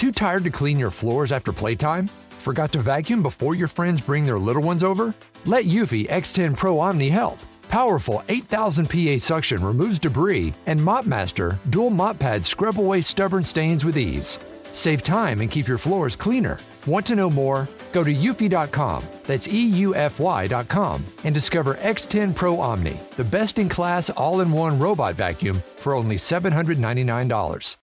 Too tired to clean your floors after playtime? Forgot to vacuum before your friends bring their little ones over? Let Eufy X10 Pro Omni help. Powerful 8000 PA suction removes debris, and MopMaster dual mop pads scrub away stubborn stains with ease. Save time and keep your floors cleaner. Want to know more? Go to eufy.com, that's E EUFY.com, and discover X10 Pro Omni, the best in class all in one robot vacuum for only $799.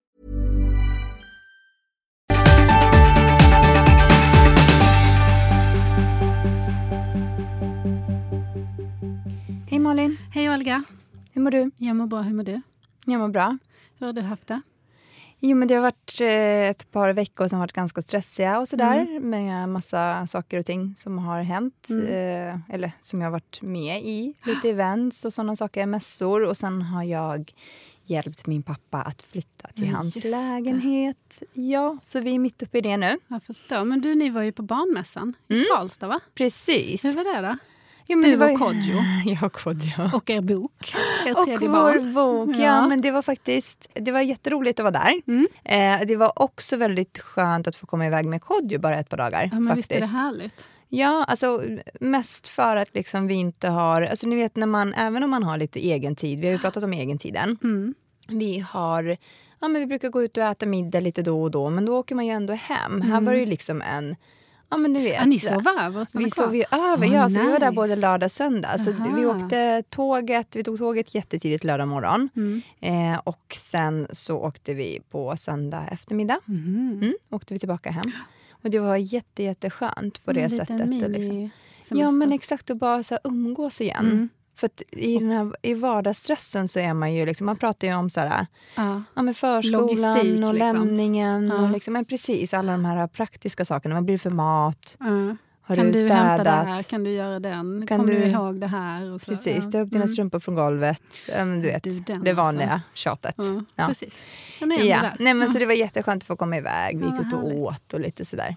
Malin, Hej Olga. hur mår du? Jag mår bra, hur mår du? Jag mår bra. Hur har du haft det? Jo, men det har varit eh, ett par veckor som varit ganska stressiga och sådär. Mm. Med massa saker och ting som har hänt. Mm. Eh, eller som jag har varit med i. Lite events och sådana saker, mässor. Och sen har jag hjälpt min pappa att flytta till Ja, hans det. lägenhet. Ja, så vi är mitt uppe i det nu. Jag förstår. Men du, ni var ju på barnmässan i Karlstad, va? Precis. Hur var det då? Jo, Du det var- och Kodjo. Jag och Kodjo. Och er bok. Er Och tredje vår barn. bok. Ja. Ja. men det var faktiskt det var jätteroligt att vara där. Mm. Eh, det var också väldigt skönt att få komma iväg med Kodjo bara ett par dagar. Ja, men visst är det faktiskt. härligt? Ja, alltså mest för att liksom vi inte har... Alltså ni vet när man, även om man har lite egen tid, vi har ju pratat om egentiden. Mm. Vi har... Ja, men vi brukar gå ut och äta middag lite då och då, men då åker man ju ändå hem. Här var det ju liksom en... Ja, men du vet. Ja, ni sov över? Vi kvar? sov ju över, Åh, ja. Så vi var där både lördag och söndag. Så Aha. vi åkte tåget, vi tog tåget jättetidigt lördag morgon. Mm. Eh, och sen så åkte vi på söndag eftermiddag. Mhm. Mm, åkte vi tillbaka hem. Och det var jätte, jätteskönt på Som det sättet. Och liksom. Ja men exakt, att bara så här, umgås igen. Mm. För i, den här, i vardagsstressen så är man ju liksom, man pratar ju om så här, Ja. ja, men förskolan Logistik, och liksom. lämningen. Ja. Och liksom, men precis, alla de här praktiska sakerna. Vad blir det för mat? Ja. Har kan du städat? hämta det här? Kan du göra den? Kan Kommer du du- ihåg det här? Och så, Precis, ta upp dina Mm. strumpor från golvet. Du vet, Du, den det vanliga alltså. tjatet. Ja. Precis. Känner igen Ja. det där. Nej, men. Så det var jätteskönt att få komma iväg. Vi gick ut och åt och lite sådär.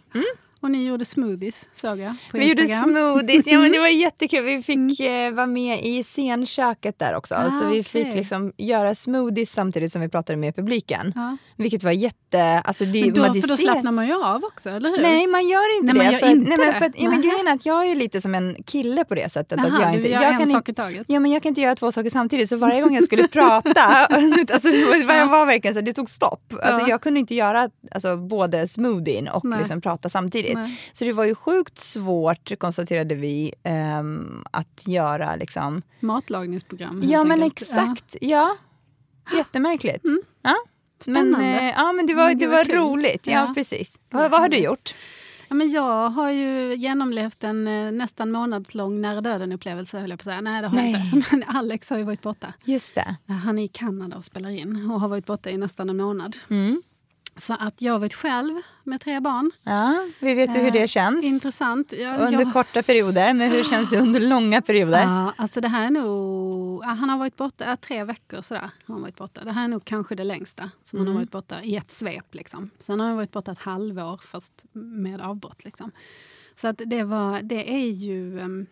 Och ni gjorde smoothies, såg jag på Vi gjorde smoothies, ja men det var jättekul. Vi fick eh, vara med i scenköket där också. Ah, så vi fick okej. liksom göra smoothies samtidigt som vi pratade med publiken. Ja. Vilket var jätte... Alltså det, Men då, man, det för då slappnar man ju av också, eller hur? Nej, man gör inte Nej, man det. gör för, att- inte nej, men för att, ja, men grejen är att jag är lite som en kille på det sättet. att Aha, jag du inte, jag en kan sak i taget. Ja, men jag kan inte göra två saker samtidigt. Så varje gång jag skulle prata, alltså det var, jag var verkligen så, det tog stopp. Alltså, Ja. Jag kunde inte göra alltså, både smoothien och liksom, prata samtidigt. Nej. Så det var ju sjukt svårt, konstaterade vi, ehm, att göra liksom... Matlagningsprogram Ja, men enkelt. exakt. Ja. Jättemärkligt. Ja. Men, Mm. Spännande. eh, ja, men det var, Men det gud, var kul. roligt. Ja, Ja. precis. Vad Vad, har du gjort? Ja, men jag har ju genomlevt en eh, nästan månadslång nära döden-upplevelse, höll jag på att säga. Nej, det har Nej. jag inte. Men Alex har ju varit borta. Just det. Han är i Kanada och spelar in och har varit borta i nästan en månad. Mm. Så att jag varit själv med tre barn. Ja, vi vet ju hur det Eh, känns. Intressant. Ja, Under jag- korta perioder, men hur känns det under långa perioder? Ja, alltså det här är nog... Han har varit borta tre veckor. Sådär, har han varit borta. Det här är nog kanske det längsta som han Mm. har varit borta i ett svep. Liksom. Sen har han varit borta ett halvår, fast med avbrott. Liksom. Så att det, var, det är ju... ehm,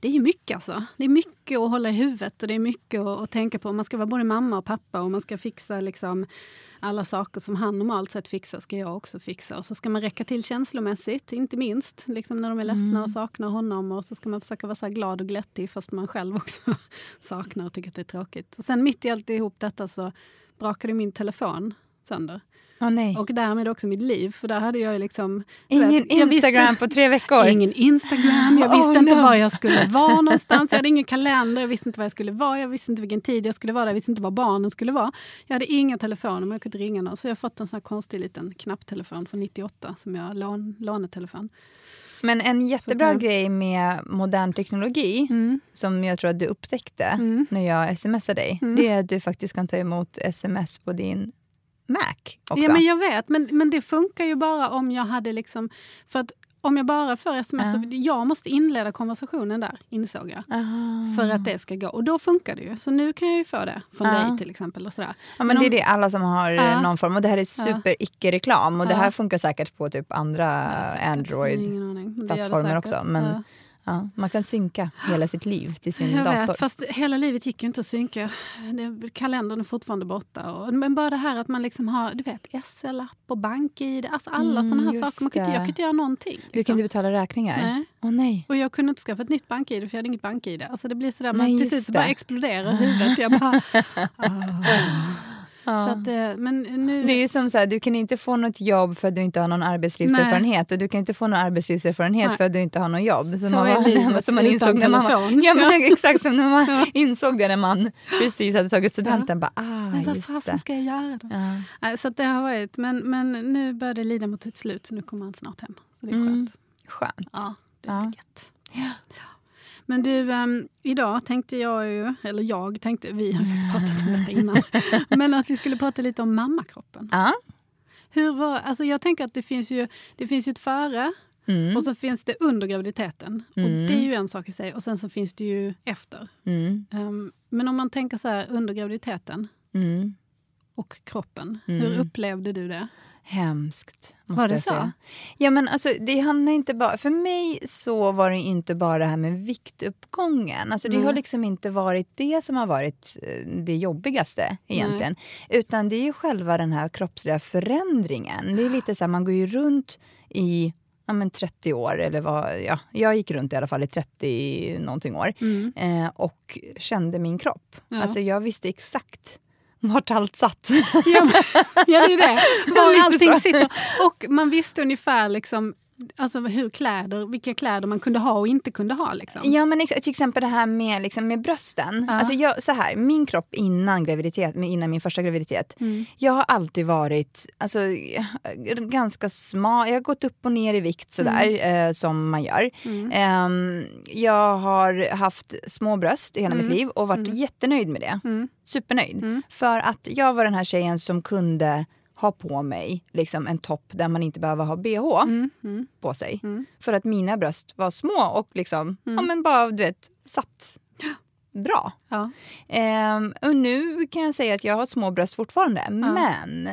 det är ju mycket alltså. Det är mycket att hålla i huvudet och det är mycket att, att tänka på. Man ska vara både mamma och pappa och man ska fixa liksom alla saker som han normalt sett fixar ska jag också fixa. Och så ska man räcka till känslomässigt, inte minst. Liksom när de är ledsna och saknar honom. Och så ska man försöka vara så glad och glättig fast man själv också saknar och tycker att det är tråkigt. Och sen mitt i alltihop detta så brakade min telefon sönder. Nej. Och därmed också mitt liv. För där hade jag liksom... Ingen vet, jag visste- Instagram på tre veckor? Ingen Instagram, jag visste Oh, inte no. var jag skulle vara någonstans. Jag hade ingen kalender, jag visste inte var jag skulle vara, jag visste inte vilken tid jag skulle vara där, jag visste inte var barnen skulle vara. Jag hade inga telefoner, men jag kunde ringa någon. Så jag har fått en sån här konstig liten knapptelefon från 98 som jag lån, lånetelefon. Men en jättebra grej med modern teknologi, Mm. som jag tror att du upptäckte Mm. när jag smsade dig, Mm. det är att du faktiskt kan ta emot sms på din Mac också. Ja, men jag vet. Men, men det funkar ju bara om jag hade liksom... För att om jag bara får sms, Ja. så jag måste inleda konversationen där, insåg jag. Aha. För att det ska gå. Och då funkar det ju. Så nu kan jag ju få det från Ja. dig till exempel. Och sådär. Ja, men det är om- det alla som har eh, Ja. någon form. Och det här är super icke-reklam. Och det här funkar säkert på typ andra Ja, säkert. Android. Ingen aning. Men det gör det plattformar säkert. också, men- Ja. Man kan synka hela sitt liv till sin Jag dator. vet, fast hela livet gick ju inte att synka. Det, kalendern är fortfarande borta. Och, men bara det här att man liksom har du vet, SL-app och bank-id. Alltså alla Mm, såna här saker. Man kan inte, jag kan inte göra någonting. Du kan liksom. inte betala räkningar? Nej. Åh nej. Och jag kunde inte skaffa ett nytt bank-id för jag hade inget bank-id. Alltså det blir sådär, Nej, man, till slut så bara exploderar huvudet. Jag bara, ah. Ja. Så att, eh, men nu... Det är som så här, du kan inte få något jobb för att du inte har någon arbetslivserfarenhet och du kan inte få någon arbetslivserfarenhet Nej. för att du inte har någon jobb. Så, Så man, är livet som man insåg när man ja, men Ja. exakt som när man Ja. insåg det när man precis hade tagit studenten. Bara, ah, men vad fasen ska jag göra då? Ja. Nej, Så det har varit, men, men nu börjar det lida mot ett slut så nu kommer han snart hem. Så det är Mm. skönt. Skönt. Ja, det Ja. är gött. Men du, ehm, idag tänkte jag ju, eller jag tänkte, vi har faktiskt pratat om detta innan, men att vi skulle prata lite om mammakroppen. Ja. Hur var, alltså jag tänker att det finns ju, det finns ju ett före Mm. och så finns det under graviditeten. Och Mm. det är ju en sak i sig. Och sen så finns det ju efter. Mm. Ehm, men om man tänker så här under graviditeten Mm. och kroppen. Mm. Hur upplevde du det? Hemskt. Var det så? Ja, men alltså, det handlar inte bara, för mig så var det inte bara det här med viktuppgången. Alltså, det Nej. har liksom inte varit det som har varit eh, det jobbigaste egentligen. Utan det är själva den här kroppsliga förändringen. Det är lite så här, man går ju runt i ja, men 30 år, eller vad, ja, jag gick runt i alla fall i 30 någonting år Mm. eh, och kände min kropp. Ja. Alltså jag visste exakt vart allt satt. Ja, men, ja, det är det. Var allting sitter. Och man visste ungefär liksom, alltså hur kläder, vilka kläder man kunde ha och inte kunde ha. Liksom. Ja, men till exempel det här med, liksom, med brösten. Ja. Alltså jag, så här, min kropp innan, graviditet, innan min första graviditet. Mm. Jag har alltid varit alltså, ganska smal. Jag har gått upp och ner i vikt sådär, eh, som man gör. Mm. Ehm, jag har haft små bröst i hela mitt liv och varit jättenöjd med det. Mm. Supernöjd. Mm. För att jag var den här tjejen som kunde ha på mig liksom, en topp där man inte behöver ha bh Mm. Mm. på sig. Mm. För att mina bröst var små och liksom, ja men bara du vet, satt bra. Ja. Ehm, och nu kan jag säga att jag har små bröst fortfarande, men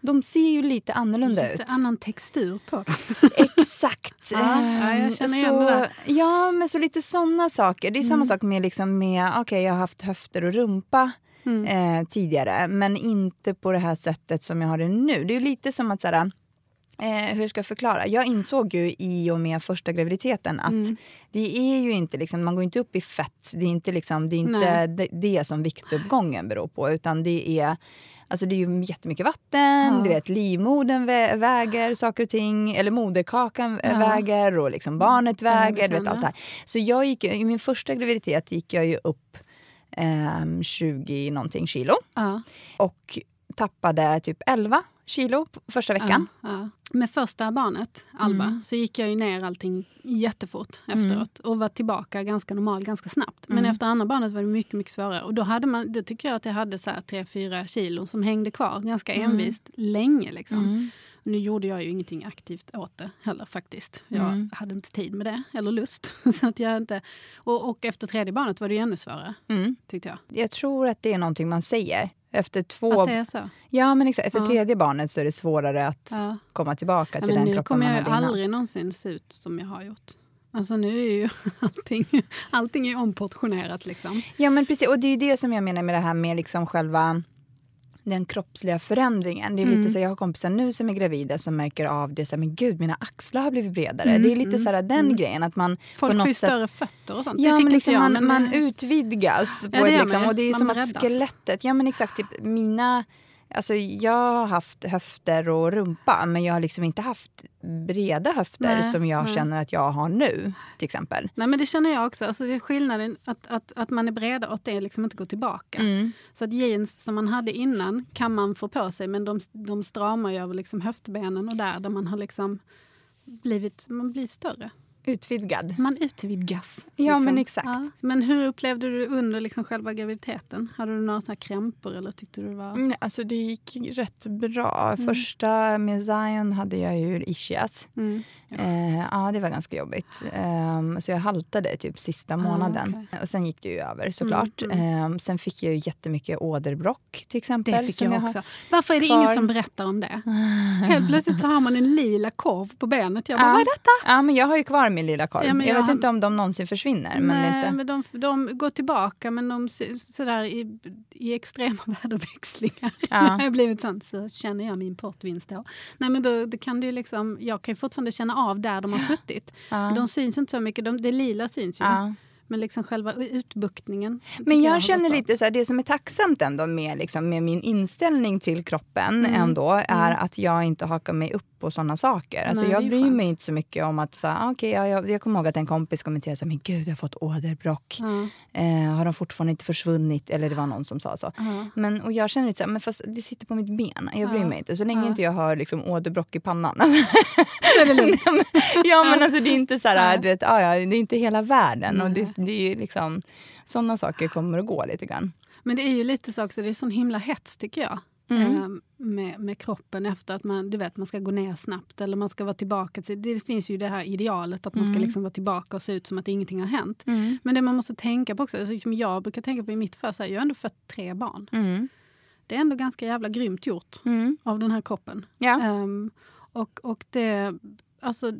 de ser ju lite annorlunda Lite ut. annan textur på dem. Exakt. Ja, ja, jag Ehm, känner så, igen det där. Ja, men så lite såna saker. Det är samma Mm. sak med, liksom med okej jag har haft höfter och rumpa Mm. eh, tidigare, men inte på det här sättet som jag har det nu. Det är ju lite som att såhär, Eh, hur ska jag förklara? Jag insåg ju i och med första graviditeten att Mm. det är ju inte liksom, man går inte upp i fett. Det är inte, liksom, det, är inte det, det som viktuppgången beror på. Utan det är, alltså det är ju jättemycket vatten, Ja. du vet, livmodern vä väger saker och ting. Eller moderkakan Ja. väger och liksom barnet här väger. Du vet, allt det här. Så jag gick, i min första graviditet gick jag ju upp ehm, 20 någonting kilo. Ja. Och tappade typ 11 kilo första veckan. Ja, ja. Med första barnet, Alba, Mm. så gick jag ju ner allting jättefort efteråt och var tillbaka ganska normal ganska snabbt. Men Mm. efter andra barnet var det mycket, mycket svårare. Och då hade man, det tycker jag att jag hade så här 3-4 kilo som hängde kvar ganska envist länge. Liksom. Nu gjorde jag ju ingenting aktivt åt det heller faktiskt. Jag Mm. hade inte tid med det, eller lust. så att jag inte, och, och efter tredje barnet var det ju ännu svårare, Mm. tyckte jag. Jag tror att det är någonting man säger. Efter två... Att det är så. Ja, men exakt. Efter Ja. tredje barnet så är det svårare att Ja. komma tillbaka Ja, till men den nu kroppen kommer man jag hade ju innan. aldrig någonsin se ut som jag har gjort. Alltså nu är ju allting, allting är omportionerat liksom. Ja, men precis. Och det är ju det som jag menar med det här med liksom själva den kroppsliga förändringen. Det är Mm. lite så jag har kompisar nu som är gravida som märker av det så här, men gud mina axlar har blivit bredare. Mm, det är lite mm, så här, den mm. grejen att man Folk får ju större fötter och sånt. Ja, men liksom jag. man, men, man utvidgas. Ja, På ett, liksom, och det är Man som att skelettet, ja men exakt, typ mina Alltså jag har haft höfter och rumpa men jag har liksom inte haft breda höfter Nej, som jag nej. känner att jag har nu. till exempel. Nej men det känner jag också. Alltså, det är skillnaden att, att, att man är breda och att det liksom inte går tillbaka. Mm. Så att jeans som man hade innan kan man få på sig men de, de stramar ju över liksom höftbenen och där, där man har liksom blivit man blir större. Utvidgad. Man utvidgas. Ja, men exakt. Ja. Men hur upplevde du under liksom själva graviditeten? Hade du några krämpor eller tyckte du det var... Mm, alltså det gick rätt bra. Första med Zion hade jag ju ischias. Mm. Eh, ja, det var ganska jobbigt. Ehm, så jag haltade typ sista månaden. Ah, okej. Och sen gick det ju över såklart. Mm, Ehm, sen fick jag ju jättemycket åderbråck till exempel. Det fick jag har- också. Varför är det kvar. ingen som berättar om det? Helt plötsligt har man en lila korv på benet. Jag bara, Ja. vad är detta? Ja, men jag har ju kvar min lilla korv. Ja, jag, jag vet har- inte om de någonsin försvinner. Men Nej, inte. men de, de går tillbaka men de sådär i, i extrema väderväxlingar. Ja. När jag blivit sånt så känner jag min portvinst då. Nej, men då, då kan det liksom, jag kan ju fortfarande känna av där de har suttit. Ja. De syns inte så mycket, de, det lila syns ju. Ja. Men liksom själva utbuktningen. Men jag har känner lite så här, det som är tacksamt ändå med, liksom, med min inställning till kroppen Mm. ändå är att jag inte hakar mig upp på sådana saker. Alltså, Nej, det jag bryr skönt. mig inte så mycket om att, så här, okay, ja, jag, jag kommer ihåg att en kompis kommenterade så här, men gud jag har fått åderbråck. Ja. Eh, har de fortfarande inte försvunnit? Eller det var någon som sa så. Men, och jag känner lite så här, men fast det sitter på mitt ben. Jag bryr mig inte. Så länge inte jag har liksom, åderbråck i pannan. Så är det lugnt. ja men alltså det är inte så här, vet, ja, det är inte hela världen. Och det. Det är liksom, sådana saker kommer att gå lite grann. Men det är ju lite så också, det är sån himla hets tycker jag. Mm. Eh, med, med kroppen efter att man, du vet, man ska gå ner snabbt eller man ska vara tillbaka. Till, det finns ju det här idealet att man ska Mm. liksom vara tillbaka och se ut som att ingenting har hänt. Men det man måste tänka på också, alltså, som jag brukar tänka på i mitt fall, så här, jag har ändå fött tre barn. Mm. Det är ändå ganska jävla grymt gjort Mm. av den här kroppen. Ja. Ehm, och, och det, alltså,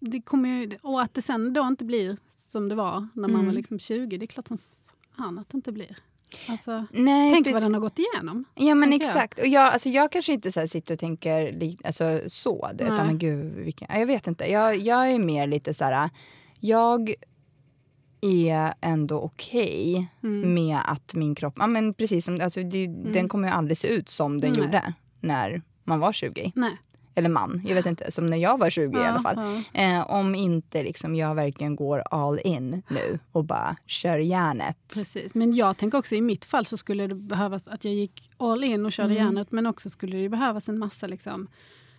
det kommer ju, och att det sen då inte blir som det var när man Mm. var liksom 20, det är klart som fan att det inte blir. Alltså, Nej, tänk precis. vad den har gått igenom. Ja men tänker jag. exakt. Och jag, alltså, jag kanske inte så sitter och tänker alltså, så. Det, utan, men gud, vilken, ja, jag vet inte. Jag, jag är mer lite så här... Jag är ändå okej Mm. med att min kropp... Ja, men precis som, alltså, det, Den kommer ju aldrig se ut som den Nej. gjorde när man var 20. Nej. Eller man, jag vet inte. Som när jag var 20 i Ja, alla fall. ja. Eh, om inte liksom, jag verkligen går all in nu och bara kör järnet. Precis. Men jag tänker också i mitt fall så skulle det behövas att jag gick all in och körde Mm. järnet men också skulle det behövas en massa liksom,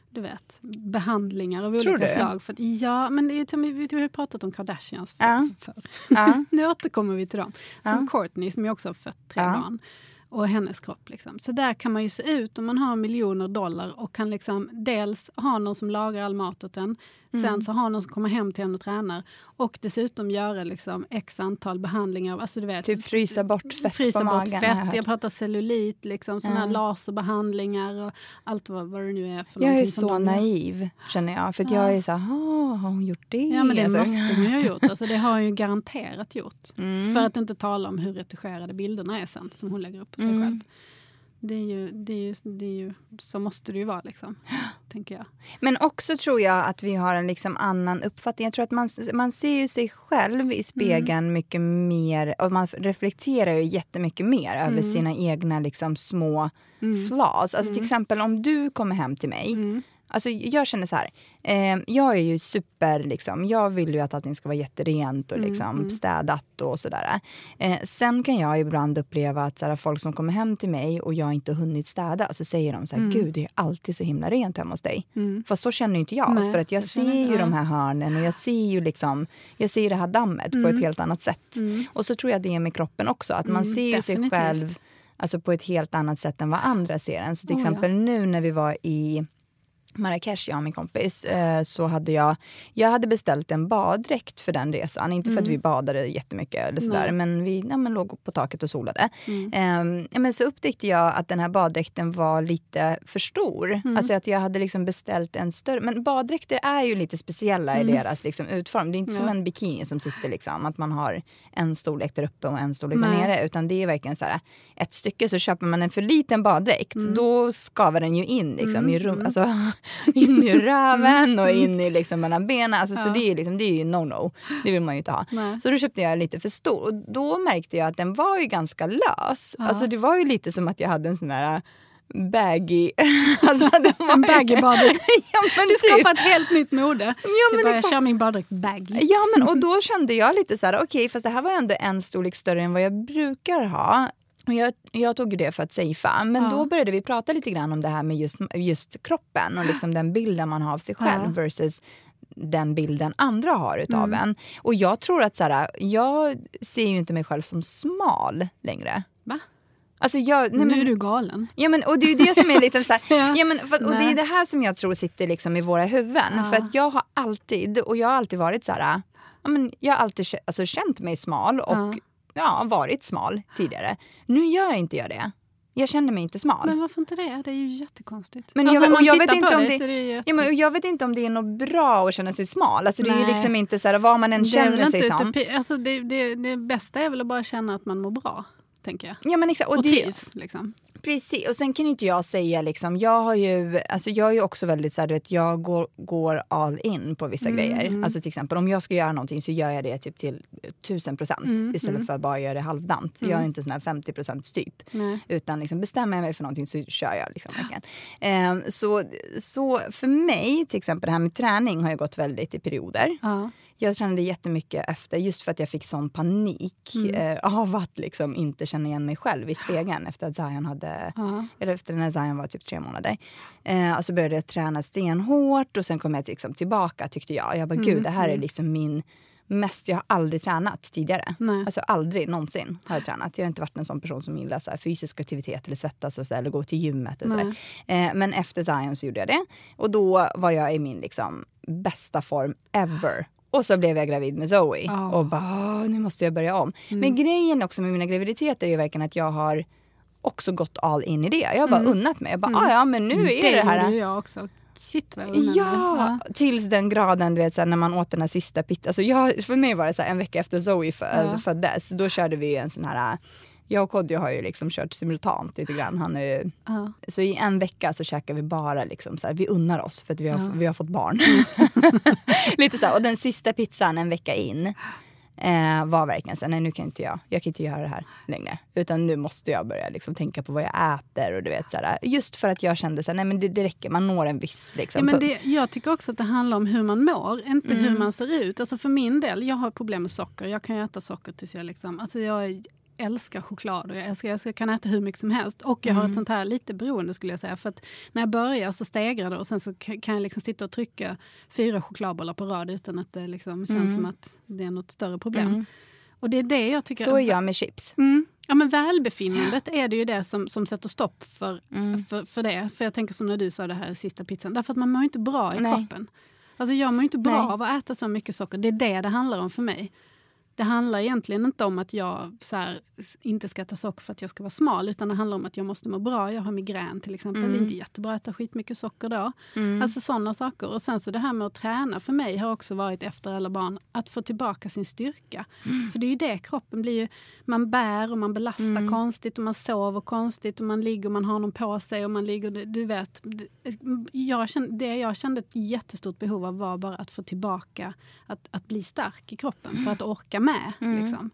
du vet, behandlingar av Tror olika du? slag. För att, ja, men det är, vi, har pratat om Kardashians för, Ja. för, Ja. nu återkommer vi till dem. Som Ja. Courtney som ju också har fött tre barn. Och hennes kropp. Liksom. Så där kan man ju se ut om man har miljoner dollar och kan liksom dels ha någon som lagar all mat åt en. Mm. Sen så ha någon som kommer hem till en och tränar. Och dessutom göra liksom x antal behandlingar. Alltså du vet, Typ frysa bort fett frysa på bort magen. har jag fett. hört. Jag pratar cellulit, liksom, såna Ja. laserbehandlingar och allt vad, vad det nu är för Jag är så naiv, känner jag. För Ja. jag är så här, "Ah, har hon gjort det? Ja men det Alltså, måste hon ju ha gjort. Alltså, det har hon ju garanterat gjort. Mm. För att inte tala om hur retuscherade bilderna är sen som hon lägger upp på sig Mm. själv. Det är, ju, det, är ju, det är ju, så måste det ju vara liksom, tänker jag. Men också tror jag att vi har en liksom annan uppfattning. Jag tror att man, man ser ju sig själv i spegeln Mm. mycket mer och man reflekterar ju jättemycket mer över Mm. sina egna liksom små flaws. Alltså till exempel om du kommer hem till mig Mm. Alltså, jag känner så här. Eh, jag är ju super... Liksom, jag vill ju att allting ska vara jätterent och Mm, liksom, städat och sådär. Eh, sen kan jag ibland uppleva att så här, folk som kommer hem till mig och jag inte hunnit städa så säger de så här, gud det är alltid så himla rent hemma hos dig. Mm. Fast så känner inte jag. Nej, för att jag ser ju jag. de här hörnen och jag ser ju liksom, jag ser det här dammet på Mm. ett helt annat sätt. Och så tror jag det är med kroppen också. Att man Mm, ser ju sig själv alltså, på ett helt annat sätt än vad andra ser en. Så till Oh, ja. exempel nu när vi var i Marrakesh, jag och min kompis, eh, så hade jag, jag hade beställt en baddräkt för den resan. Inte för att vi badade jättemycket eller sådär, Mm. Men vi ja, men låg på taket och solade. Mm. Ja, men så upptäckte jag att den här baddräkten var lite för stor. Mm. Alltså att jag hade liksom beställt en större. Men baddräkter är ju lite speciella i deras liksom, utform. Det är inte som Mm. En bikini som sitter liksom, att man har en storlek där uppe och en storlek där nere. Utan det är verkligen så här, ett stycke så köper man en för liten baddräkt, Mm. då skavar den ju in liksom, i rum, alltså, in i röven och in i liksom, mellan benen. Alltså, Så Mm. Ja. det är, liksom, det är ju no-no. Det vill man ju inte ha. Nej. Så då köpte jag lite för stor. Och då märkte jag att den var ju ganska lös. Ja. Alltså det var ju lite som att jag hade en sån här baggy... alltså den var En baggy baddräkt. ja, men Du typ. skapar ett helt nytt mode. Ja, du men bara, jag kör min baddräkt baggy. Ja, men och då kände jag lite så här, okej, fast det här var ändå en storlek större än vad jag brukar ha. Jag, jag tog det för att safea. Men Ja. då började vi prata lite grann om det här med just, just kroppen och liksom den bilden man har av sig själv Ja. versus den bilden andra har utav Mm. en. Och jag tror att så här, jag ser ju inte mig själv som smal längre. Va? Alltså jag, nej, nu men, är du galen. Ja, men, och det är det som är lite så här, Ja. ja. men, för, och det är det här som jag tror sitter liksom i våra huvuden. Ja. För att jag har alltid, och jag har alltid varit så här, ja, men jag har alltid alltså, känt mig smal och Ja. varit smal tidigare. Nu gör jag inte jag det. Jag känner mig inte smal. Men varför inte det? Det är ju jättekonstigt. Men alltså, jag- och jag vet inte om det, det- det Ja, men jag vet inte om det är något bra att känna sig smal. Alltså, det är ju liksom inte så här, vad man än känner sig som. utopi- Alltså det, det, det bästa är väl att bara känna att man mår bra, tänker jag. Ja, men exakt. Och, Och det, trivs. Liksom. Precis, och sen kan inte jag säga liksom, jag har ju, alltså jag är ju också väldigt så här, vet, jag går, går all in på vissa Mm, grejer. mm. Alltså till exempel om jag ska göra någonting så gör jag det typ till tusen procent Mm, istället mm. för att bara göra det halvdant. Jag är inte sån här 50 procent typ. Utan liksom bestämmer jag mig för någonting så kör jag. Liksom. Ehm, så, så för mig, till exempel det här med träning har ju gått väldigt i perioder. Ja. Jag tränade jättemycket efter, just för att jag fick sån panik Mm. eh, av att liksom inte känna igen mig själv i spegeln efter att Zion hade Ja. eller efter när Zion var typ tre månader. Eh, och så började jag träna stenhårt och sen kom jag liksom tillbaka tyckte jag. Jag bara, Mm, gud det här är mm. liksom min mest, jag har aldrig tränat tidigare. Nej. Alltså aldrig någonsin har jag tränat. Jag har inte varit en sån person som gillar så här, fysisk aktivitet eller svettas och så, eller gå till gymmet. Och så eh, men efter Zion så gjorde jag det. Och då var jag i min liksom, bästa form ever. Och så blev jag gravid med Zoe. Ah. Och bara, "Åh, nu måste jag börja om. Men grejen också med mina graviditeter är verkligen att jag har också gått all in i det. Jag har bara unnat mig. Jag bara, ah, ja men nu är det, det här. gjorde jag också. Shit vad jag mig. Ja, tills den graden du vet såhär, när man åt den här sista pitt. Alltså jag, för mig var det så här, en vecka efter Zoe fö- Ja. alltså, föddes, då körde vi en sån här jag och Kodjo har ju liksom kört simultant lite grann. Han är ju, Ja. så i en vecka så käkar vi bara liksom så här, vi unnar oss för att vi har, Ja. vi har fått barn. lite så här, och den sista pizzan en vecka in eh, var verkligen så här, nej nu kan inte jag, jag kan inte göra det här längre. Utan nu måste jag börja liksom tänka på vad jag äter och du vet så här, just för att jag kände så nej men det, det räcker, man når en viss liksom, Ja, men det, jag tycker också att det handlar om hur man mår, inte Mm. hur man ser ut. Alltså för min del, jag har problem med socker. Jag kan äta socker tills jag liksom... Alltså jag älskar choklad och jag, älskar, jag kan äta hur mycket som helst. Och jag har Mm. ett sånt här lite beroende skulle jag säga. För att när jag börjar så stegrar det och sen så ka- kan jag liksom sitta och trycka fyra chokladbollar på rad utan att det liksom känns Mm. som att det är något större problem. Mm. Och det är det jag tycker... Så är jag med chips. Mm. Ja, men välbefinnandet är det ju det som, som sätter stopp för, Mm. för, för det. För jag tänker som när du sa det här sista pizzan. Därför att man mår inte bra i Nej. kroppen. Alltså jag mår inte bra Nej. av att äta så mycket socker. Det är det det handlar om för mig. Det handlar egentligen inte om att jag så här, inte ska äta socker för att jag ska vara smal. Utan det handlar om att jag måste må bra. Jag har migrän till exempel. Mm. Det är inte jättebra att äta skitmycket socker då. Alltså sådana saker. Och sen så det här med att träna för mig har också varit efter alla barn. Att få tillbaka sin styrka. För det är ju det kroppen blir ju. Man bär och man belastar konstigt och man sover konstigt och man ligger och man har någon på sig och man ligger, du vet. Jag kände, det jag kände ett jättestort behov av var bara att få tillbaka att, att bli stark i kroppen för att orka med. Liksom.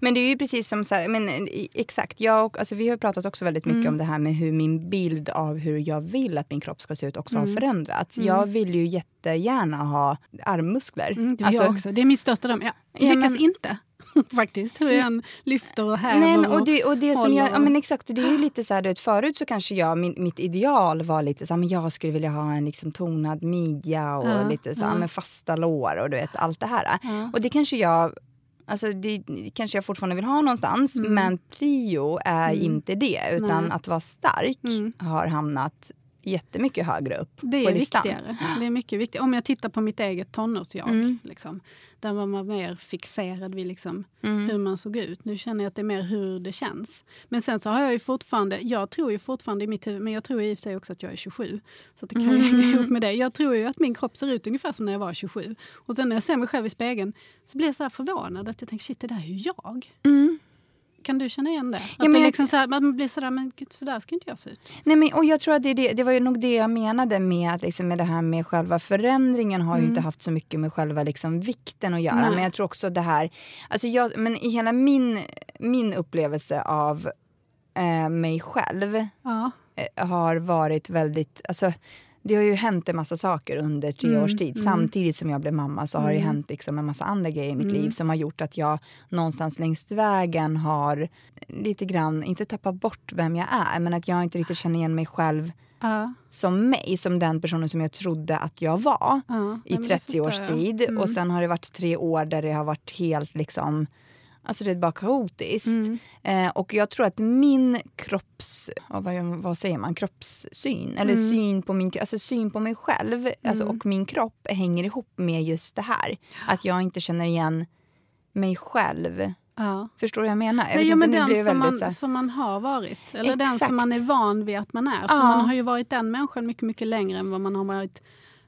Men det är ju precis som så här, men i- exakt, jag, och- alltså vi har pratat också väldigt mycket Mm. om det här med hur min bild av hur jag vill att min kropp ska se ut också Mm. har förändrats. Jag vill ju jättegärna ha armmuskler. Mm, det Alltså, jag också. Det är mitt största dröm. Jag Ja, lyckas men- inte faktiskt. Hur jag än lyfter och häver. Nej, men, och det, och det som jag, ja, men exakt, och det är ju lite så här, vet, förut så kanske jag, min, mitt ideal var lite så här, men jag skulle vilja ha en liksom tonad midja och Ja, lite så här, ja. men fasta lår och du vet allt det här. Och det kanske jag Alltså det kanske jag fortfarande vill ha någonstans men prio är Mm. inte det utan Nej. att vara stark Mm. har hamnat jättemycket högre upp Det på listan. viktigare. Det är mycket viktigare. Om jag tittar på mitt eget tonårsjag. Mm. Liksom, där var man mer fixerad vid liksom, Mm. hur man såg ut. Nu känner jag att det är mer hur det känns. Men sen så har jag ju fortfarande, jag tror ju fortfarande i mitt huvud, men jag tror i och för sig också att jag är 27. Så det kan ju hänga ihop med det. Jag tror ju att min kropp ser ut ungefär som när jag var 27. Och sen när jag ser mig själv i spegeln så blir jag så förvånad att jag tänker shit det där är ju jag. Mm. Kan du känna igen det? Att men du jag- liksom så här, man blir sådär, men gud så där ska inte jag se ut. Nej, men, och jag tror att det, det, det var ju nog det jag menade med, att liksom, med det här med själva förändringen har ju inte haft så mycket med själva liksom, vikten att göra. Mm. Nej. Men jag tror också det här, alltså jag, men i hela min, min upplevelse av eh, mig själv Ja. eh, har varit väldigt... Alltså, det har ju hänt en massa saker under tre Mm, års tid. mm. Samtidigt som jag blev mamma så har det Mm. hänt liksom en massa andra grejer i mitt Mm. liv som har gjort att jag någonstans längs vägen har lite grann, inte tappat bort vem jag är, men att jag inte riktigt känner igen mig själv Ja, som mig, som den personen som jag trodde att jag var ja. i Nej, men det 30 års tid. Mm. Och sen har det varit tre år där det har varit helt liksom Alltså det är bara kaotiskt. Mm. Eh, och jag tror att min kropps... Vad, vad säger man? Kroppssyn. Eller Mm. syn, på min, alltså syn på mig själv alltså, och min kropp hänger ihop med just det här. Att jag inte känner igen mig själv. Ja. Förstår du vad jag menar? Jag Nej, men den som väldigt man, här- som man har varit. Eller den Exakt. som man är van vid att man är. För Ja. man har ju varit den människan mycket, mycket längre än vad man har varit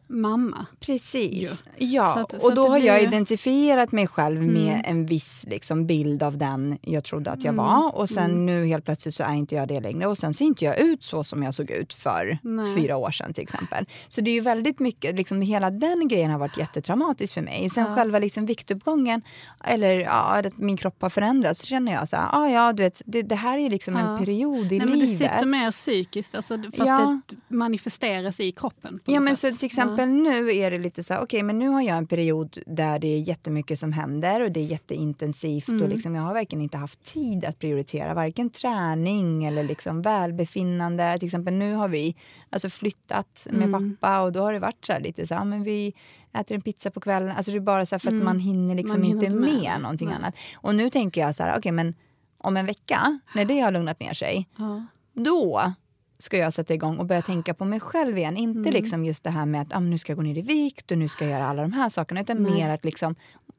mamma. Precis. ju. Ja, att- och då har blir jag identifierat mig själv med Mm. en viss liksom, bild av den jag trodde att jag Mm. var. Och sen Mm. nu helt plötsligt så är inte jag det längre. Och sen ser inte jag ut så som jag såg ut för Nej. fyra år sedan till exempel. Så det är ju väldigt mycket, liksom, hela den grejen har varit jättetraumatisk för mig. Sen Ja. själva liksom, viktuppgången, eller ja, att min kropp har förändrats, så känner jag så här, ah, ja du vet, det, det här är liksom Ja. en period i Nej, men det livet. sitter mer psykiskt, alltså, fast Ja. det manifesteras i kroppen. Ja men sätt. så till exempel nu är det lite så här, okej men nu har jag en period där det är jättemycket som händer och det är jätteintensivt Mm. och liksom jag har verkligen inte haft tid att prioritera varken träning eller liksom välbefinnande. Till exempel nu har vi alltså flyttat med Mm. pappa och då har det varit så här lite så här, men vi äter en pizza på kvällen. Alltså det är bara så för att Mm. man hinner liksom Man hinner inte med, med. någonting Nej. annat. Och nu tänker jag så här, okej men om en vecka när det har lugnat ner sig Ja. då ska jag sätta igång och börja tänka på mig själv igen. Inte Mm. liksom just det här med att ah, nu ska jag gå ner i vikt och nu ska jag göra alla de här sakerna. Utan Nej. mer att liksom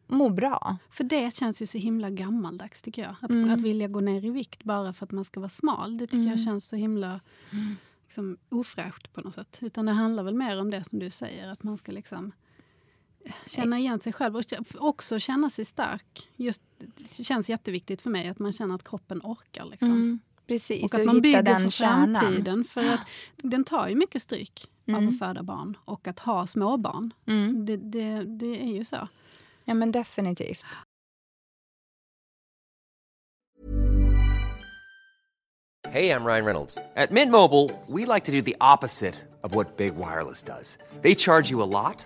må bra. För det känns ju så himla gammaldags tycker jag. Att, Mm. att vilja gå ner i vikt bara för att man ska vara smal. Det tycker Mm. jag känns så himla liksom, ofräscht på något sätt. Utan det handlar väl mer om det som du säger. Att man ska liksom känna igen sig själv och också känna sig stark. Just, det känns jätteviktigt för mig att man känner att kroppen orkar. Liksom. Precis, Och och att man bygger den för kärnan. framtiden. För att den tar ju mycket stryk av Mm. att föda barn och att ha småbarn. Mm. Det, det, det är ju så. Ja men definitivt. Hey, I'm Ryan Reynolds. At Mint Mobile, we like to do the opposite of what Big Wireless does. They charge you a lot,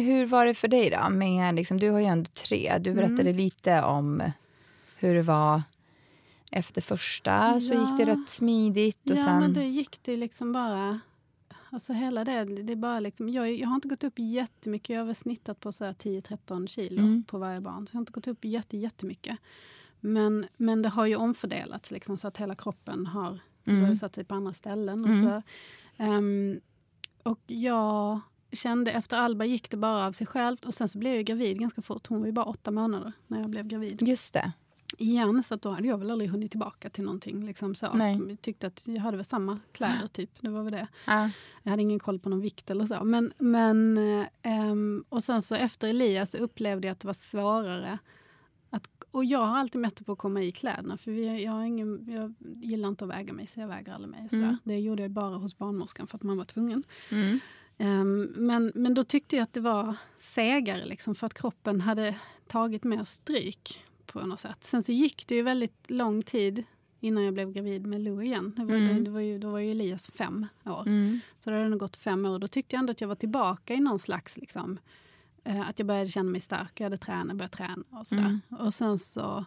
Hur var det för dig då? Med, liksom, du har ju ändå tre. Du berättade Mm. lite om hur det var efter första. Så gick det Ja. rätt smidigt. Och ja, sen... men det gick det liksom bara... Alltså hela det, det bara liksom, jag, jag har inte gått upp jättemycket. Jag har väl snittat på så här 10-13 kilo Mm. på varje barn. Så jag har inte gått upp jätte, jättemycket. Men, men det har ju omfördelats liksom, så att hela kroppen har Mm. börjat satt sig på andra ställen. Och, Mm. så. Ehm, och jag kände efter Alba gick det bara av sig självt. Och sen så blev jag gravid ganska fort. Hon var ju bara åtta månader när jag blev gravid Just det. igen. Så att då hade jag väl aldrig hunnit tillbaka till någonting. Liksom så. Nej. Jag tyckte att jag hade väl samma kläder typ. Det var väl det. Ja. Jag hade ingen koll på någon vikt eller så. Men, men, ehm, och sen så efter Elias så upplevde jag att det var svårare. Att, och jag har alltid mätt på att komma i kläderna. För vi, jag, har ingen, jag gillar inte att väga mig så jag väger aldrig mig. Mm. Det gjorde jag bara hos barnmorskan för att man var tvungen. Mm. Ehm, men, men då tyckte jag att det var segare liksom, för att kroppen hade tagit mer stryk på något sätt. Sen så gick det ju väldigt lång tid innan jag blev gravid med Lou igen. Det var, Mm. det, det var ju, då var ju Elias fem år. Mm. Så det hade nog gått fem år. Då tyckte jag ändå att jag var tillbaka i någon slags... Liksom, eh, att jag började känna mig stark. Jag hade tränat, börjat träna och sådär. Mm. Och sen så...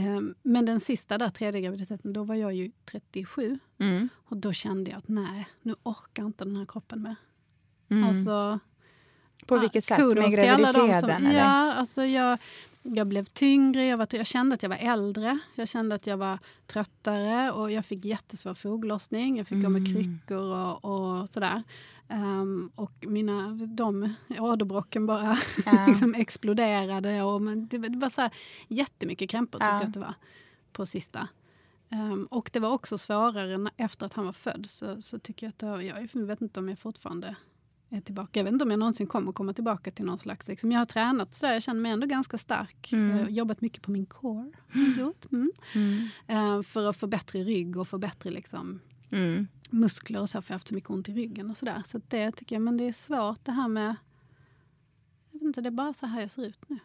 ehm, men den sista där, tredje graviditeten, då var jag ju 37. Mm. Och då kände jag att nej, nu orkar inte den här kroppen med. Mm. Alltså, på ja, vilket sätt? kudos Med graviditeten? som, eller? Ja, alltså jag, jag blev tyngre, jag, var, jag kände att jag var äldre, jag kände att jag var tröttare och jag fick jättesvår foglossning. Jag fick gå med Mm. kryckor och, och sådär. Ehm, och mina, de åderbråcken bara Ja. liksom exploderade. Och, men det, det var så här, jättemycket krämpor tyckte Ja. jag att det var på sista. Ehm, och det var också svårare efter att han var född. Så, så tycker jag att har- jag vet inte om jag fortfarande är tillbaka. Jag vet inte om jag någonsin kommer komma tillbaka till någon slags... Liksom, jag har tränat sådär, jag känner mig ändå ganska stark. Mm. Jag jobbat mycket på min core. jag. Mm. Mm. Ehm, för att få bättre rygg och få bättre liksom, Mm. Muskler och så, för jag har haft så mycket ont i ryggen och sådär. Så det tycker jag, men det är svårt det här med... Jag vet inte, det är bara så här jag ser ut nu.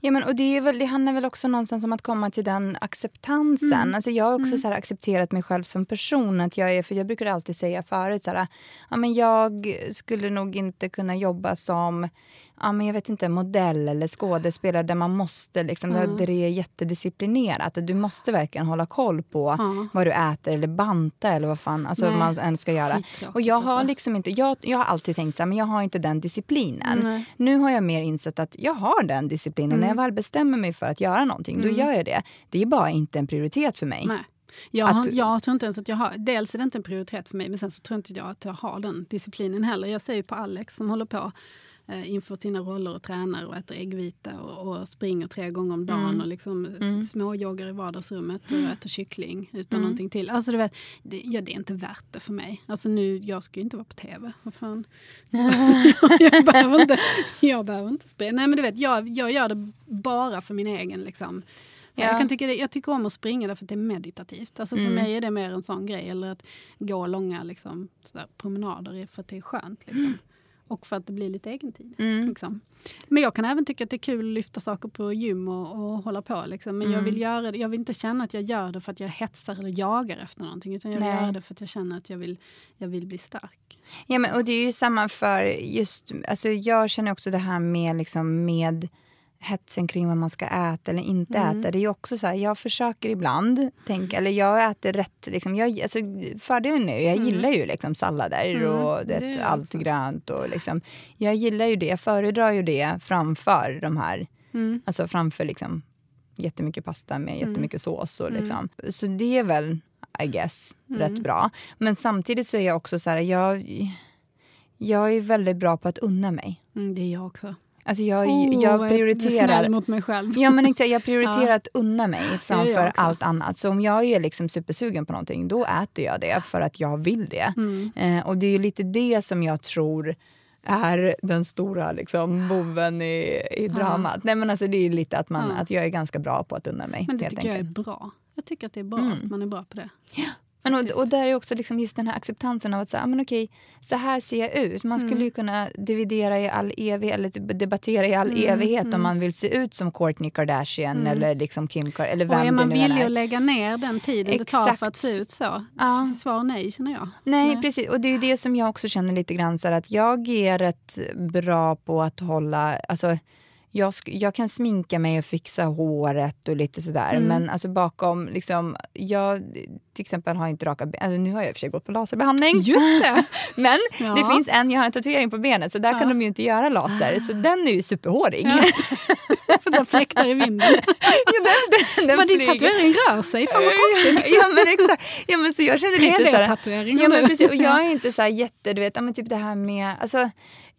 Ja, men, och det, är väl, det handlar väl också någonstans om att komma till den acceptansen. Mm. Alltså, jag har också så här, accepterat mig själv som person. Att jag, är, för jag brukar alltid säga förut så här, ja, men jag skulle nog inte kunna jobba som ja, men jag vet inte, modell eller skådespelare där man måste, liksom, Mm. där det är jättedisciplinerat. Att du måste verkligen hålla koll på Ja. vad du äter eller banta eller vad fan alltså, Nej. man än ska göra. Och jag har alltså. liksom inte, jag, jag har alltid tänkt så här, men jag har inte den disciplinen. Nej. Nu har jag mer insett att jag har den disciplinen. Mm. När jag väl bestämmer mig för att göra någonting, då gör jag det. Det är bara inte en prioritet för mig. Nej. Jag, Att- har, jag tror inte ens att jag har... Dels är det inte en prioritet för mig, men sen så tror inte jag att jag har den disciplinen heller. Jag ser ju på Alex som håller på inför sina roller och tränar och äter äggvita och, och springer tre gånger om dagen Mm. och liksom s- småjoggar i vardagsrummet och äter kyckling utan någonting till. Alltså du vet, det, ja, det är inte värt det för mig. Alltså nu, jag ska ju inte vara på tv. Vad fan. jag, behöver inte, jag behöver inte springa. Nej men du vet, jag, jag gör det bara för min egen liksom, Ja. Jag, kan tycka det, jag tycker om att springa därför att det är meditativt. Alltså för Mm. mig är det mer en sån grej. Eller att gå långa liksom, sådär, promenader för att det är skönt. Liksom. Och för att det blir lite egen tid. Mm. Liksom. Men jag kan även tycka att det är kul att lyfta saker på gym och, och hålla på. Liksom. Men jag, Mm. vill göra det, jag vill inte känna att jag gör det för att jag hetsar eller jagar efter någonting. Utan jag vill Nej. göra det för att jag känner att jag vill, jag vill bli stark. Ja, men, och det är ju samma för just, alltså jag känner också det här med, liksom, med hetsen kring vad man ska äta eller inte Mm. äta. Det är ju också så här, jag försöker ibland tänka, eller jag äter rätt. Liksom, jag, alltså, fördelen är jag gillar ju liksom sallader Mm, och det det, allt också. grönt. Och liksom, jag gillar ju det, jag föredrar ju det framför de här, Mm. alltså framför liksom jättemycket pasta med jättemycket sås. Och liksom. Så det är väl, I guess, rätt bra. Men samtidigt så är jag också så här, jag, jag är väldigt bra på att unna mig. Mm, det är jag också. Alltså jag, Oh, jag prioriterar... snäll mot mig själv. Ja, men exakt, jag prioriterar Ja. att unna mig jag framför allt annat. Så om jag är liksom supersugen på någonting, då äter jag det för att jag vill det. Mm. Eh, och det är lite det som jag tror är den stora liksom, boven i, i dramat. Nej, men alltså, det är lite att, man, Ja. att jag är ganska bra på att unna mig. Men det tycker jag är enkelt. bra. Jag tycker att det är bra Mm. att man är bra på det. Men och, och där är också liksom just den här acceptansen av att säga, men okej, så här ser jag ut. Man skulle Mm. ju kunna dividera i all evighet, eller typ debattera i all evighet om man vill se ut som Kourtney Kardashian eller liksom Kim Kardashian. Eller Mm. Och vem är man villig att lägga ner den tiden det tar för Exakt. att se ut så? Ja. Så Svar nej, känner jag. Nej, Nej. precis. Och det är ju det som jag också känner lite grann så här, att jag är rätt bra på att hålla, alltså jag, jag kan sminka mig och fixa håret och lite sådär. Mm. Men alltså bakom, liksom, jag till exempel har inte raka ben. Alltså, nu har jag i och för sig gått på laserbehandling. Just det! Men Ja. det finns en, jag har en tatuering på benet så där kan Ja. de ju inte göra laser. Så den är ju superhårig. Ja. Så fläktar i vinden. Ja, den, den, den Vad din flyger. tatuering rör sig, fan vad konstigt. ja men exakt. Ja, men så jag känner lite så här, 3D-tatuering ja, men precis, Och jag är inte så jätte, du vet, ja, men typ det här med, alltså,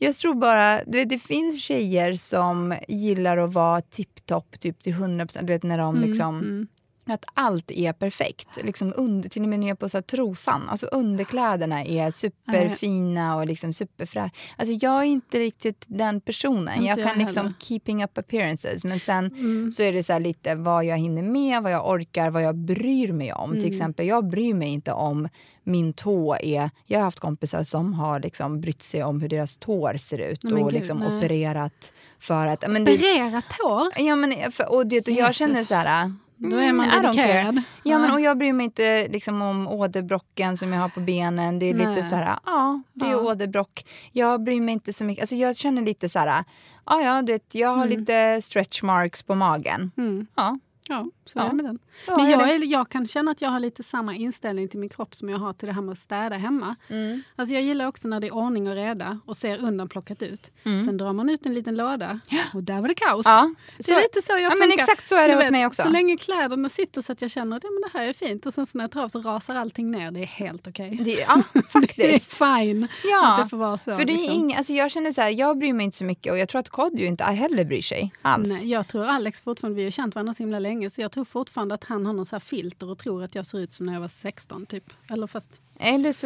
jag tror bara, du vet, det finns tjejer som gillar att vara tipptopp typ till 100%, du vet när de Mm, liksom att allt är perfekt. Liksom under, till och med ner på så här, trosan. Alltså underkläderna är superfina och liksom superfräscha. Alltså jag är inte riktigt den personen. Inte jag jag kan liksom heller. Mm. keeping up appearances. Men sen så är det så här lite vad jag hinner med, vad jag orkar, vad jag bryr mig om. Mm. Till exempel, jag bryr mig inte om min tå är... Jag har haft kompisar som har liksom brytt sig om hur deras tår ser ut men och gud, liksom nej. opererat för att... Men det, Opererat hår? ja, men, för, och, det, och jag Jesus. känner så här... Då är man mm, dedikerad. Ja, men, och jag bryr mig inte liksom, om åderbrocken som jag har på benen. Det är lite Nej. så här, ja, det är Ja. åderbrock. Jag bryr mig inte så mycket. Alltså, jag känner lite så här, ja, ja, du vet, jag har lite stretch marks på magen. Mm. Ja, Ja, så Ja. är det med den. så Men jag, är, jag kan känna att jag har lite samma inställning till min kropp som jag har till det här med att städa hemma. Mm. Alltså jag gillar också när det är ordning och reda och ser undanplockat ut. Sen drar man ut en liten låda och där var det kaos. Mm. Ja, det är lite så jag ja, men funkar. exakt så är det Du hos mig också. Så länge kläderna sitter så att jag känner att ja, men det här är fint och sen så när jag tar av så rasar allting ner. Det är helt okej. det, ja Det är faktiskt. fine Ja, att det får vara så. För det är liksom. inga, alltså jag känner så här, jag bryr mig inte så mycket och jag tror att Kodjo inte heller bryr sig alls. Nej, jag tror Alex fortfarande, vi har känt varandra så himla länge, så jag tror fortfarande att han har någon så här filter och tror att jag ser ut som när jag var 16 typ. Eller fast Eller så,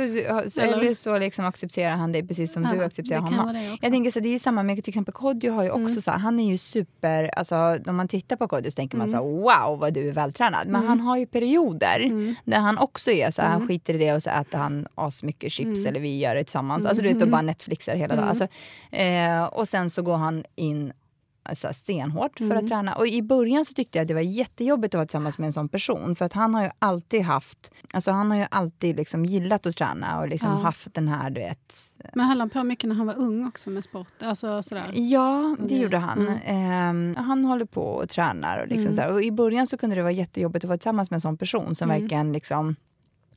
så, Eller? eller så liksom accepterar han dig precis som Ja, du accepterar honom. Jag tänker så det är ju samma med till exempel Kodjo har ju också Mm. så här, han är ju super, alltså om man tittar på Kodjo så tänker man så Mm. här, wow vad du är vältränad. Men han har ju perioder där han också är så här, han skiter i det och så äter han asmycket chips Mm. eller vi gör det tillsammans. Alltså du vet och bara Netflixar hela dagen. Alltså, eh, och sen så går han in alltså, stenhårt för Mm. att träna. Och i början så tyckte jag att det var jättejobbigt att vara tillsammans med en sån person. För att han har ju alltid haft, alltså han har ju alltid liksom gillat att träna och liksom Ja. haft den här, du vet. Men höll han på mycket när han var ung också med sport? Alltså sådär. Ja, det Det- gjorde han. mm. Ehm, han håller på och tränar. Och, liksom Mm. och I början så kunde det vara jättejobbigt att vara tillsammans med en sån person som Mm. verkligen liksom,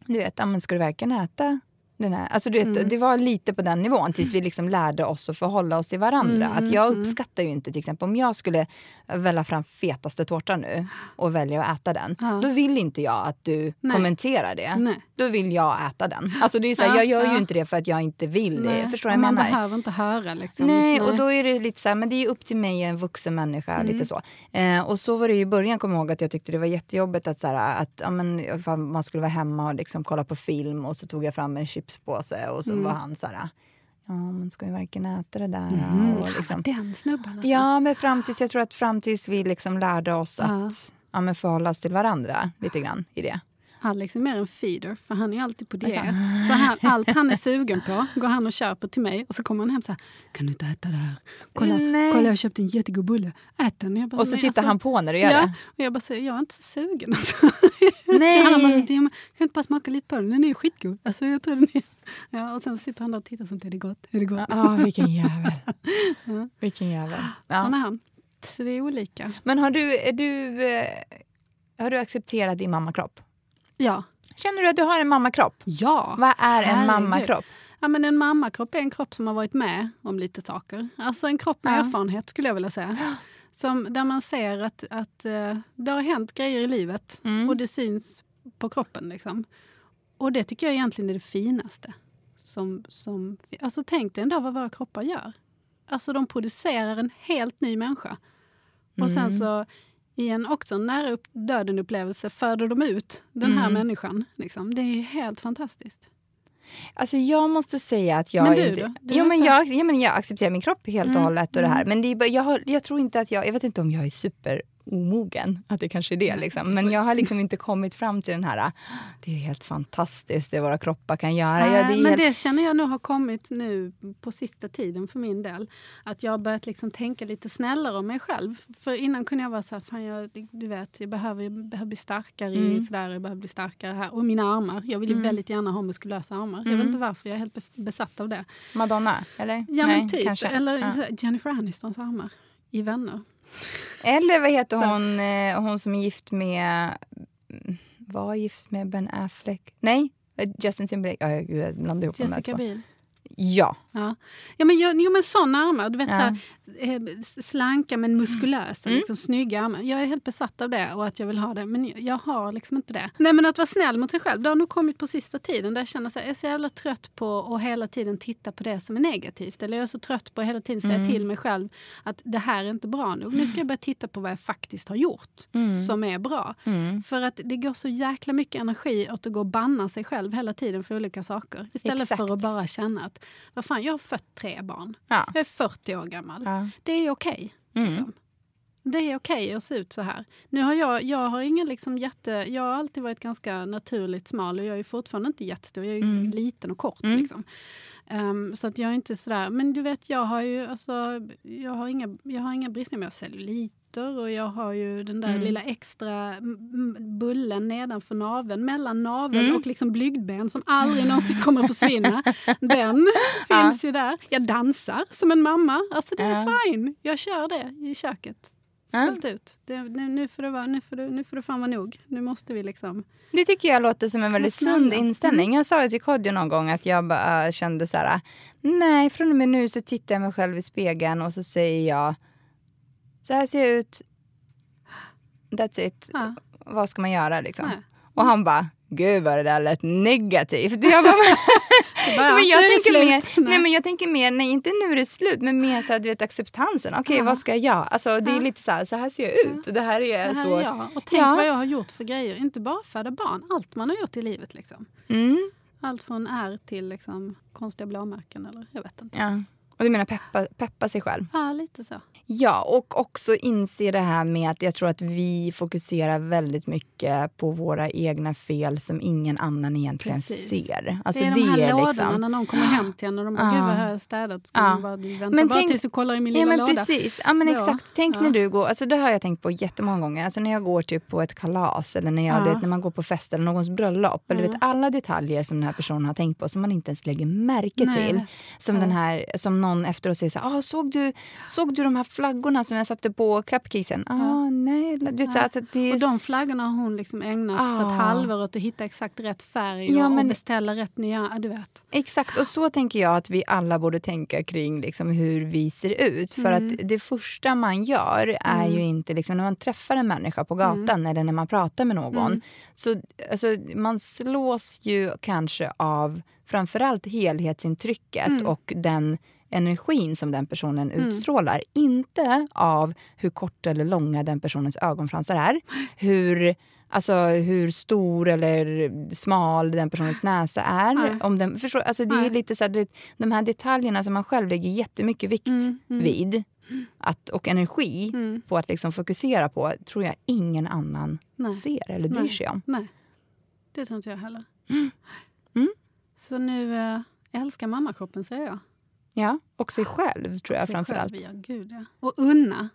du vet, ja, men ska du verkligen äta den här? Alltså, du vet, Mm. Det var lite på den nivån tills vi liksom lärde oss att förhålla oss till varandra. Mm, att jag mm. uppskattar ju inte till exempel om jag skulle välja fram fetaste tårtan nu och välja att äta den. Ja. Då vill inte jag att du Nej. kommenterar det. Nej. Då vill jag äta den. Alltså det är så här, Ja, jag gör ju ja. inte det för att jag inte vill det. Nej, Förstår och vad jag man menar? behöver inte höra liksom. Nej, och då är det lite så här, men det är upp till mig, jag är en vuxen människa. Mm. lite så. Eh, och så var det ju i början, kommer jag ihåg att jag tyckte det var jättejobbigt att, så här, att ja, men, man skulle vara hemma och liksom kolla på film och så tog jag fram en chipspåse och så Mm. var han så här, ja men ska vi verkligen äta det där? Mm. Och liksom, Den snubben alltså. ja, men fram tills, jag tror att fram tills vi liksom lärde oss Ja. att ja, men förhålla oss till varandra lite grann i det. Alex är mer en feeder, för han är alltid på diet. Alltså. Så han, allt han är sugen på går han och köper till mig och så kommer han hem så här, kan du inte äta det här? Kolla, Nej. kolla jag har köpt en jättegod bulle, ät den. Jag bara, Och så "Men tittar alltså, han på när du gör ja, det. och jag bara säger, jag är inte så sugen. Alltså. Nej. Han bara, "Ja, men kan jag inte bara smaka lite på den? Den är skitgod. Alltså, jag tror den är... ja, och sen sitter han där och tittar sånt, är det gott? Är det gott? Ja, vilken jävel. Vilken jävel. Ja. Sån är han. Så det är olika. Men har du, är du, eh, har du accepterat din mammakropp? Ja. Känner du att du har en mammakropp? Ja. Vad är en Herregud. mammakropp? Ja, men en mammakropp är en kropp som har varit med om lite saker. Alltså en kropp med Ja. erfarenhet skulle jag vilja säga. Som, där man ser att, att eh, det har hänt grejer i livet Mm. och det syns på kroppen. Liksom. Och det tycker jag egentligen är det finaste. Som, som, alltså tänk dig ändå vad våra kroppar gör. Alltså de producerar en helt ny människa. Och sen Mm. så i en också nära upp, döden-upplevelse föder de ut den här Mm. människan. Liksom. Det är helt fantastiskt. Alltså jag måste säga att jag... Men du inte, då? Du ja, är men jag, ja, men jag accepterar min kropp helt och Mm, hållet. Och det här. Men det är, jag, har, jag tror inte att jag... Jag vet inte om jag är super omogen, att det kanske är det. Liksom. Men jag har liksom inte kommit fram till den här... Det är helt fantastiskt det våra kroppar kan göra. Ja, det men helt, det känner jag nog har kommit nu på sista tiden för min del. Att jag har börjat liksom tänka lite snällare om mig själv. För innan kunde jag vara så här, fan jag, du vet, jag behöver, jag behöver bli starkare i Mm. sådär, jag behöver bli starkare här. Och mina armar. Jag vill ju väldigt gärna ha muskulösa armar. Jag vet inte varför, jag är helt be- besatt av det. Madonna, eller? Ja Nej, men typ. kanske. Eller Ja. Jennifer Anistons armar i Vänner. Eller vad heter hon, eh, hon som är gift med... Var gift med Ben Affleck? Nej, eh, Justin Timberlake. Gud, jag blandade ihop Jessica. Biel. Ja. Ja. Ja, men, jo, men såna armar. Du vet, Ja. så här, eh, slanka men muskulösa, Mm. liksom, snygga armar. Jag är helt besatt av det och att jag vill ha det, men jag, har liksom inte det. Nej, men att vara snäll mot sig själv, det har nog kommit på sista tiden där jag känner att jag är så jävla trött på att hela tiden titta på det som är negativt. Eller jag är så trött på att hela tiden säga Mm. till mig själv att det här är inte bra nog. Nu ska jag börja titta på vad jag faktiskt har gjort som är bra. Mm. För att det går så jäkla mycket energi åt att gå och banna sig själv hela tiden för olika saker. Istället Exakt. för att bara känna att vad fan, jag har fött tre barn. Ja. Jag är 40 år gammal. Ja. Det är okej. Mm. liksom. Det är okej att se ut så här. Nu har jag, jag har ingen liksom jätte... Jag har alltid varit ganska naturligt smal och jag är fortfarande inte jättestor. Jag är Mm. liten och kort. Mm. Liksom. Ehm, så att jag är inte sådär... Men du vet, jag har ju alltså, jag har inga, jag har inga bristningar. Men jag har celluliter och jag har ju den där Mm. lilla extra bullen nedanför naveln, mellan naveln Mm. och liksom blygdben som aldrig någonsin kommer att försvinna. Den Ja. finns ju där. Jag dansar som en mamma. Alltså det är Ja. fine. Jag kör det i köket. Ja. Fullt ut. Det, nu, nu, får det vara, nu, får det, nu får det fan vara nog. Nu måste vi liksom... Det tycker jag låter som en väldigt sund inställning. Jag sa det till Kodjo någon gång att jag bara kände så här. Nej, från och med nu så tittar jag mig själv i spegeln och så säger jag så här ser jag ut. That's it. Ja. Vad ska man göra liksom? Nej. Och han bara, gud vad det där lät negativt. Jag bara, Bara, men jag är tänker mer, nej. men jag tänker mer, nej inte nu är det slut, men mer så här, du vet acceptansen. Okej, Ja. vad ska jag göra? Alltså det är lite så här, så här ser jag ut. Och det här är Det här så. är jag. Och tänk Ja. vad jag har gjort för grejer. Inte bara föda barn, allt man har gjort i livet. Liksom. Mm. Allt från ärr till liksom, konstiga blåmärken. Eller, jag vet inte. Ja. Och du menar peppa, peppa sig själv? Ja, lite så. Ja, och också inse det här med att jag tror att vi fokuserar väldigt mycket på våra egna fel som ingen annan egentligen Precis. ser. Alltså det är de här är lådorna liksom- när någon kommer hem till en och de bara, Ja. gud vad här är städat. Ska Ja. man bara, du väntar Men bara tänk- tills du kollar i min Ja lilla men låda. precis. Ja, men Då. exakt. Tänk Ja. när du går, alltså det har jag tänkt på jättemånga gånger. Alltså när jag går typ på ett kalas eller när, jag, Ja. vet, när man går på fest eller någons bröllop. Eller vet, alla detaljer som den här personen har tänkt på som man inte ens lägger märke Nej. till. Som, Ja. den här, som någon efteråt säger så här, ah, såg, du, såg du de här flaggorna som jag satte på cupcakesen? Ah, Ja. nej. Du vet, så, alltså, det Och de flaggorna har hon liksom ägnat Ah. ett halvår åt att hitta exakt rätt färg Ja, och, men- och beställa rätt nya... Ja, du vet. Exakt, och så tänker jag att vi alla borde tänka kring liksom hur vi ser ut. För Mm. att det första man gör är Mm. ju inte liksom, när man träffar en människa på gatan eller när man pratar med någon. Mm. Så alltså, man slås ju kanske av framförallt helhetsintrycket Mm. och den energin som den personen utstrålar. Inte av hur korta eller långa den personens ögonfransar är. Hur, alltså, hur stor eller smal den personens näsa är. Nej. Om den, förstår, alltså, det är lite så här, vet, de här detaljerna som man själv lägger jättemycket vikt Mm, mm. vid att, och energi Mm. på att liksom fokusera på tror jag ingen annan Nej. ser eller bryr Nej. sig om. Nej, det tror inte jag heller. Mm. Så nu äh, älskar mammakroppen, säger jag. Ja, och sig själv tror jag Sig. Själv, ja, gud, ja. Och unna.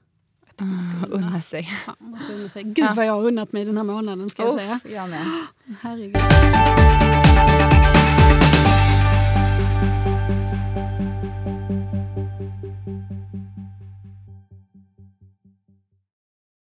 Ska unna. Unna sig. Ska unna sig. Gud vad jag har unnat mig den här månaden, ska jag säga. jag med. Herregud.